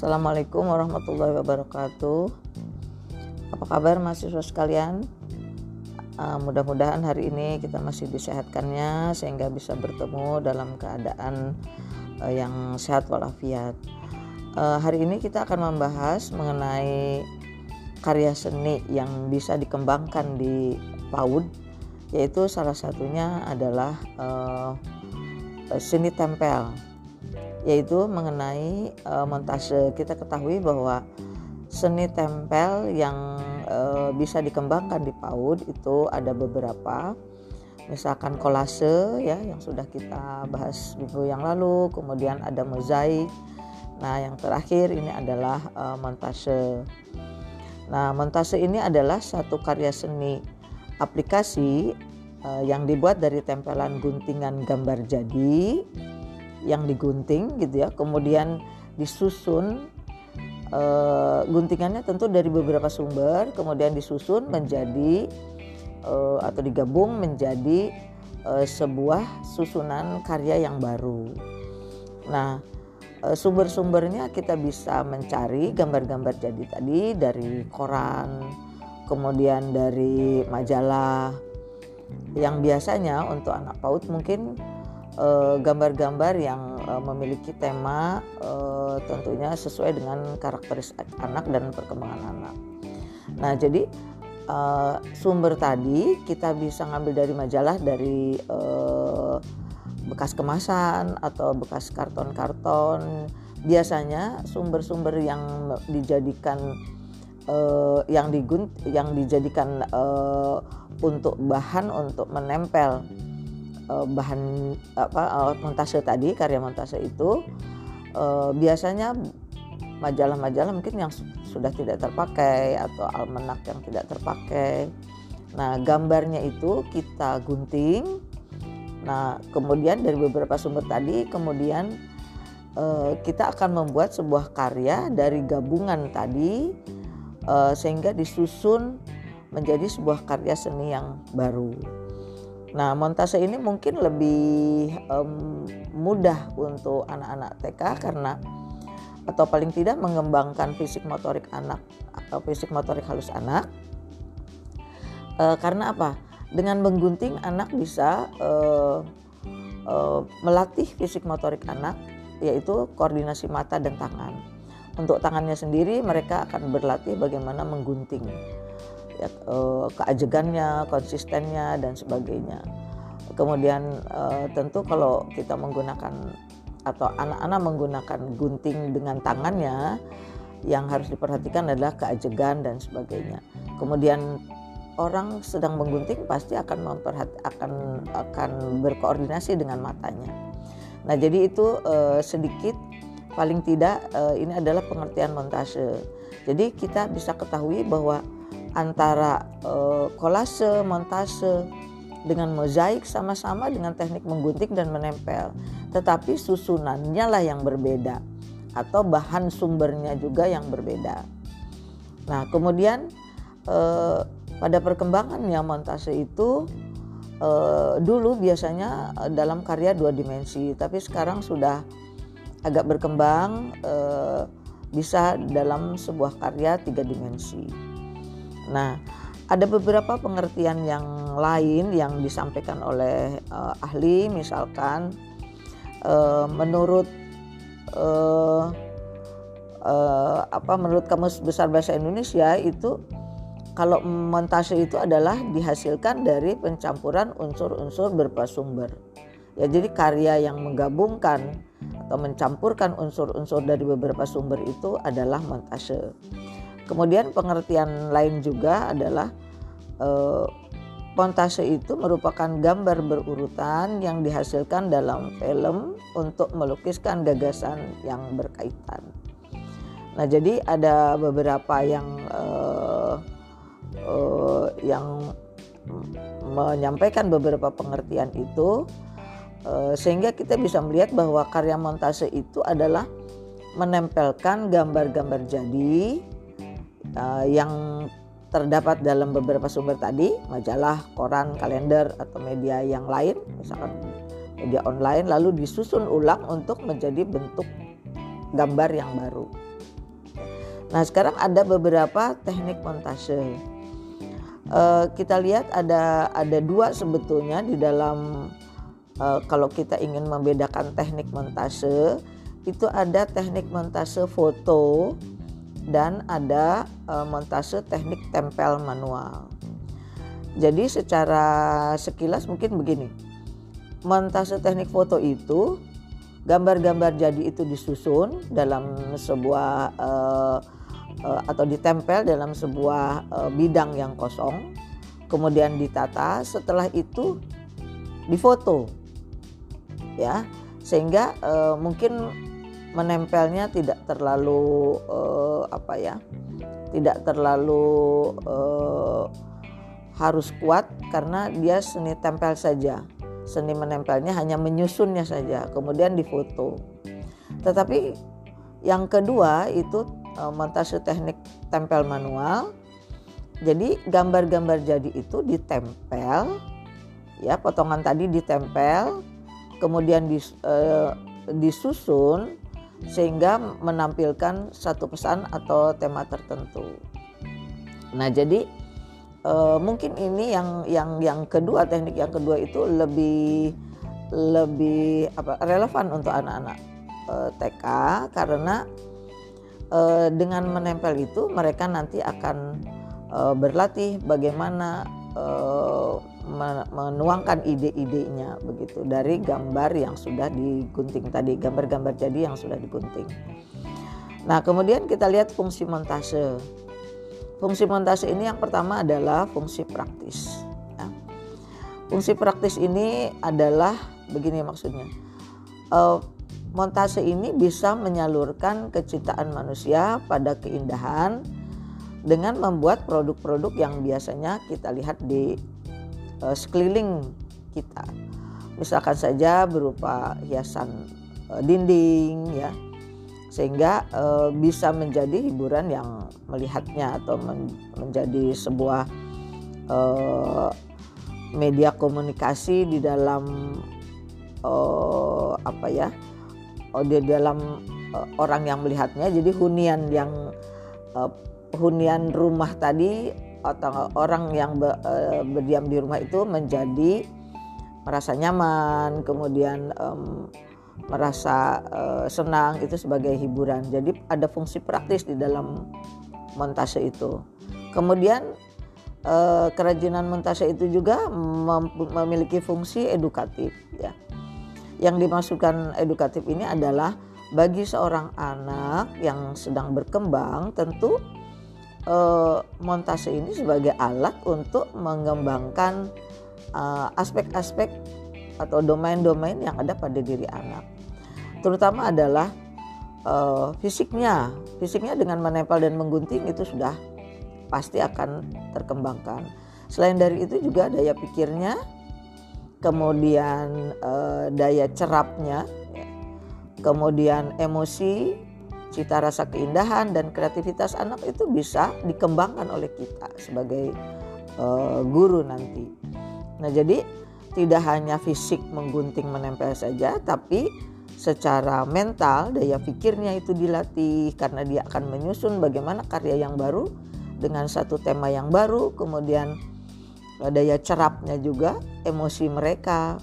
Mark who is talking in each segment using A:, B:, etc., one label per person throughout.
A: Assalamualaikum warahmatullahi wabarakatuh. Apa kabar mahasiswa sekalian? Uh, mudah-mudahan hari ini kita masih disehatkannya sehingga bisa bertemu dalam keadaan uh, yang sehat walafiat. Uh, hari ini kita akan membahas mengenai karya seni yang bisa dikembangkan di PAUD, yaitu salah satunya adalah uh, seni tempel yaitu mengenai uh, montase. Kita ketahui bahwa seni tempel yang uh, bisa dikembangkan di PAUD itu ada beberapa. Misalkan kolase ya yang sudah kita bahas minggu yang lalu, kemudian ada mozaik. Nah, yang terakhir ini adalah uh, montase. Nah, montase ini adalah satu karya seni aplikasi yang dibuat dari tempelan guntingan gambar jadi yang digunting gitu ya kemudian disusun e, guntingannya tentu dari beberapa sumber kemudian disusun menjadi e, atau digabung menjadi e, sebuah susunan karya yang baru. Nah sumber-sumbernya kita bisa mencari gambar-gambar jadi tadi dari koran kemudian dari majalah. Yang biasanya untuk anak PAUD mungkin gambar-gambar uh, yang uh, memiliki tema uh, tentunya sesuai dengan karakteristik anak dan perkembangan anak. Nah, jadi uh, sumber tadi kita bisa ngambil dari majalah dari uh, bekas kemasan atau bekas karton-karton. Biasanya sumber-sumber yang dijadikan uh, yang digunt yang dijadikan uh, untuk bahan untuk menempel uh, bahan apa uh, montase tadi karya montase itu uh, biasanya majalah-majalah mungkin yang sudah tidak terpakai atau almanak yang tidak terpakai. Nah, gambarnya itu kita gunting. Nah, kemudian dari beberapa sumber tadi kemudian uh, kita akan membuat sebuah karya dari gabungan tadi uh, sehingga disusun menjadi sebuah karya seni yang baru. Nah, montase ini mungkin lebih um, mudah untuk anak-anak TK karena atau paling tidak mengembangkan fisik motorik anak atau fisik motorik halus anak. E, karena apa? Dengan menggunting anak bisa e, e, melatih fisik motorik anak yaitu koordinasi mata dan tangan. Untuk tangannya sendiri mereka akan berlatih bagaimana menggunting ya, keajegannya, konsistennya dan sebagainya. Kemudian uh, tentu kalau kita menggunakan atau anak-anak menggunakan gunting dengan tangannya yang harus diperhatikan adalah keajegan dan sebagainya. Kemudian orang sedang menggunting pasti akan memperhati akan akan berkoordinasi dengan matanya. Nah, jadi itu uh, sedikit paling tidak uh, ini adalah pengertian montase. Jadi kita bisa ketahui bahwa antara uh, kolase, montase dengan mozaik sama-sama dengan teknik menggunting dan menempel. Tetapi susunannya lah yang berbeda atau bahan sumbernya juga yang berbeda. Nah, kemudian uh, pada perkembangannya montase itu uh, dulu biasanya dalam karya dua dimensi, tapi sekarang sudah agak berkembang uh, bisa dalam sebuah karya tiga dimensi. Nah, ada beberapa pengertian yang lain yang disampaikan oleh uh, ahli, misalkan uh, menurut uh, uh, apa menurut Kamus Besar Bahasa Indonesia itu kalau montase itu adalah dihasilkan dari pencampuran unsur-unsur berupa sumber. Ya, jadi karya yang menggabungkan atau mencampurkan unsur-unsur dari beberapa sumber itu adalah montase. Kemudian pengertian lain juga adalah eh, pontase itu merupakan gambar berurutan yang dihasilkan dalam film untuk melukiskan gagasan yang berkaitan. Nah, jadi ada beberapa yang eh, eh, yang menyampaikan beberapa pengertian itu eh, sehingga kita bisa melihat bahwa karya montase itu adalah menempelkan gambar-gambar jadi uh, yang terdapat dalam beberapa sumber tadi, majalah, koran, kalender atau media yang lain, misalkan media online lalu disusun ulang untuk menjadi bentuk gambar yang baru. Nah, sekarang ada beberapa teknik montase. Uh, kita lihat ada ada dua sebetulnya di dalam uh, kalau kita ingin membedakan teknik montase itu ada teknik montase foto dan ada uh, montase teknik tempel manual. Jadi secara sekilas mungkin begini. Montase teknik foto itu gambar-gambar jadi itu disusun dalam sebuah uh, uh, atau ditempel dalam sebuah uh, bidang yang kosong, kemudian ditata. Setelah itu difoto, ya, sehingga uh, mungkin menempelnya tidak terlalu uh, apa ya, tidak terlalu uh, harus kuat karena dia seni tempel saja. Seni menempelnya hanya menyusunnya saja, kemudian difoto. Tetapi yang kedua itu uh, montase teknik tempel manual. Jadi gambar-gambar jadi itu ditempel, ya potongan tadi ditempel, kemudian dis, uh, disusun sehingga menampilkan satu pesan atau tema tertentu. Nah jadi uh, mungkin ini yang yang yang kedua teknik yang kedua itu lebih lebih apa relevan untuk anak-anak uh, TK karena uh, dengan menempel itu mereka nanti akan uh, berlatih bagaimana uh, menuangkan ide-idenya begitu dari gambar yang sudah digunting tadi gambar-gambar jadi yang sudah digunting. Nah kemudian kita lihat fungsi montase. Fungsi montase ini yang pertama adalah fungsi praktis. Ya. Fungsi praktis ini adalah begini maksudnya. Uh, Montase ini bisa menyalurkan kecintaan manusia pada keindahan dengan membuat produk-produk yang biasanya kita lihat di uh, sekeliling kita. Misalkan saja berupa hiasan uh, dinding ya. Sehingga uh, bisa menjadi hiburan yang melihatnya atau men menjadi sebuah uh, media komunikasi di dalam uh, apa ya? oh, di dalam uh, orang yang melihatnya jadi hunian yang uh, hunian rumah tadi atau orang yang be, uh, berdiam di rumah itu menjadi merasa nyaman kemudian um, merasa uh, senang itu sebagai hiburan. Jadi ada fungsi praktis di dalam montase itu. Kemudian uh, kerajinan montase itu juga mem memiliki fungsi edukatif ya. Yang dimasukkan edukatif ini adalah bagi seorang anak yang sedang berkembang tentu eh, montase ini sebagai alat untuk mengembangkan eh, aspek-aspek atau domain-domain yang ada pada diri anak. Terutama adalah eh, fisiknya. Fisiknya dengan menempel dan menggunting itu sudah pasti akan terkembangkan. Selain dari itu juga daya pikirnya kemudian eh, daya cerapnya, ya. kemudian emosi, cita rasa keindahan dan kreativitas anak itu bisa dikembangkan oleh kita sebagai eh, guru nanti. Nah jadi tidak hanya fisik menggunting menempel saja, tapi secara mental daya pikirnya itu dilatih karena dia akan menyusun bagaimana karya yang baru dengan satu tema yang baru, kemudian daya cerapnya juga emosi mereka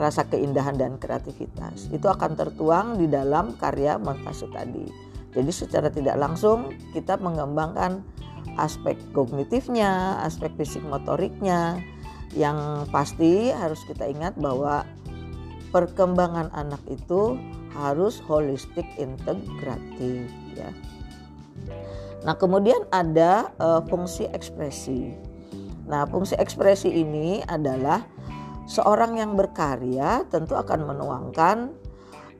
A: rasa keindahan dan kreativitas itu akan tertuang di dalam karya montase tadi jadi secara tidak langsung kita mengembangkan aspek kognitifnya aspek fisik motoriknya yang pasti harus kita ingat bahwa perkembangan anak itu harus holistik integratif ya. Nah, kemudian ada uh, fungsi ekspresi. Nah, fungsi ekspresi ini adalah seorang yang berkarya tentu akan menuangkan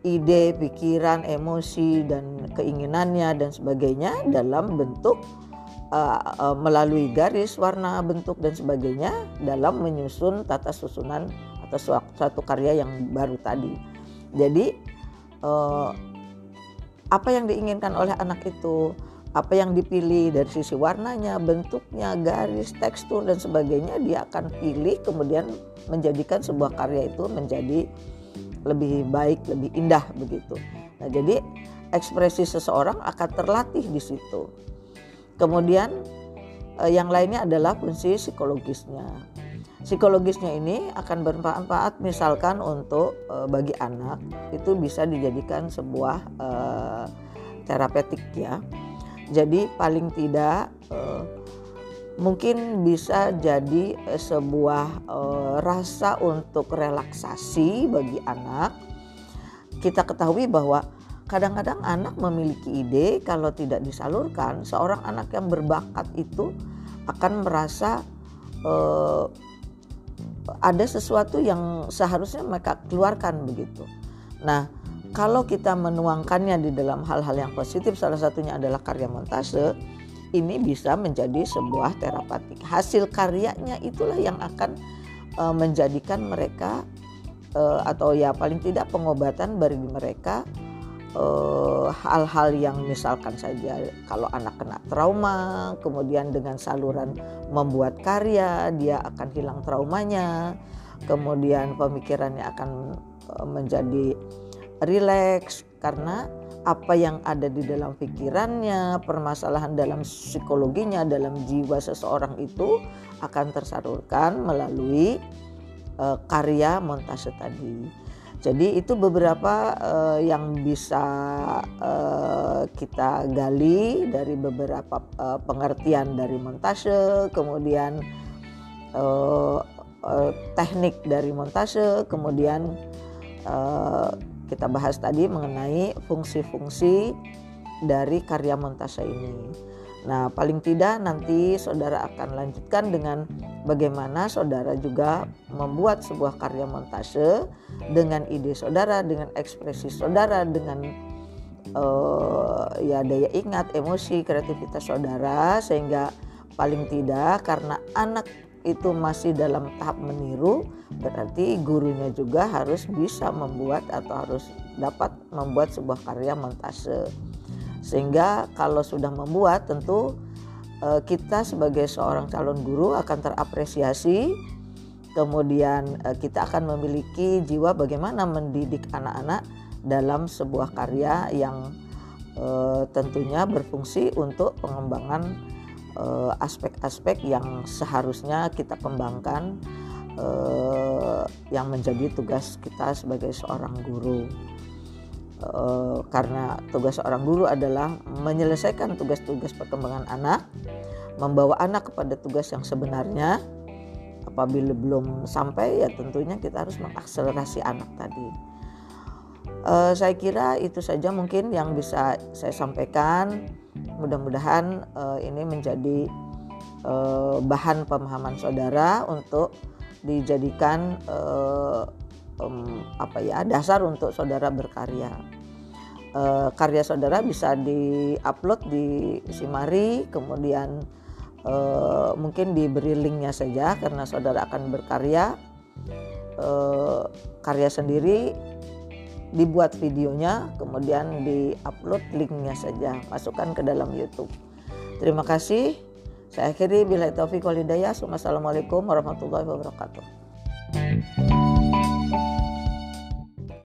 A: ide, pikiran, emosi dan keinginannya dan sebagainya dalam bentuk uh, uh, melalui garis, warna, bentuk dan sebagainya dalam menyusun tata susunan atau suatu karya yang baru tadi. Jadi uh, apa yang diinginkan oleh anak itu apa yang dipilih dari sisi warnanya, bentuknya, garis, tekstur dan sebagainya dia akan pilih kemudian menjadikan sebuah karya itu menjadi lebih baik, lebih indah begitu. Nah, jadi ekspresi seseorang akan terlatih di situ. Kemudian eh, yang lainnya adalah fungsi psikologisnya. Psikologisnya ini akan bermanfaat misalkan untuk eh, bagi anak itu bisa dijadikan sebuah eh, terapeutik ya. Jadi paling tidak eh, mungkin bisa jadi eh, sebuah eh, rasa untuk relaksasi bagi anak. Kita ketahui bahwa kadang-kadang anak memiliki ide kalau tidak disalurkan, seorang anak yang berbakat itu akan merasa eh, ada sesuatu yang seharusnya mereka keluarkan begitu. Nah, kalau kita menuangkannya di dalam hal-hal yang positif, salah satunya adalah karya montase ini bisa menjadi sebuah terapatik. Hasil karyanya itulah yang akan uh, menjadikan mereka uh, atau ya paling tidak pengobatan bagi mereka hal hal-hal yang misalkan saja kalau anak kena trauma, kemudian dengan saluran membuat karya dia akan hilang traumanya, kemudian pemikirannya akan uh, menjadi rileks karena apa yang ada di dalam pikirannya, permasalahan dalam psikologinya, dalam jiwa seseorang itu akan tersalurkan melalui uh, karya montase tadi. Jadi itu beberapa uh, yang bisa uh, kita gali dari beberapa uh, pengertian dari montase, kemudian uh, uh, teknik dari montase, kemudian kita bahas tadi mengenai fungsi-fungsi dari karya montase ini. Nah, paling tidak nanti saudara akan lanjutkan dengan bagaimana saudara juga membuat sebuah karya montase dengan ide saudara, dengan ekspresi saudara, dengan uh, ya daya ingat, emosi, kreativitas saudara sehingga paling tidak karena anak itu masih dalam tahap meniru, berarti gurunya juga harus bisa membuat atau harus dapat membuat sebuah karya montase. Sehingga kalau sudah membuat tentu eh, kita sebagai seorang calon guru akan terapresiasi. Kemudian eh, kita akan memiliki jiwa bagaimana mendidik anak-anak dalam sebuah karya yang eh, tentunya berfungsi untuk pengembangan aspek-aspek yang seharusnya kita kembangkan uh, yang menjadi tugas kita sebagai seorang guru. Uh, karena tugas seorang guru adalah menyelesaikan tugas-tugas perkembangan anak, membawa anak kepada tugas yang sebenarnya. Apabila belum sampai, ya tentunya kita harus mengakselerasi anak tadi. Uh, saya kira itu saja mungkin yang bisa saya sampaikan mudah-mudahan uh, ini menjadi uh, bahan pemahaman saudara untuk dijadikan uh, um, apa ya dasar untuk saudara berkarya. Uh, karya saudara bisa diupload di Simari, kemudian uh, mungkin diberi linknya saja karena saudara akan berkarya. Uh, karya sendiri dibuat videonya kemudian diupload linknya saja. Masukkan ke dalam YouTube. Terima kasih. Saya akhiri. Bila taufiq walhidayah Wassalamualaikum warahmatullahi wabarakatuh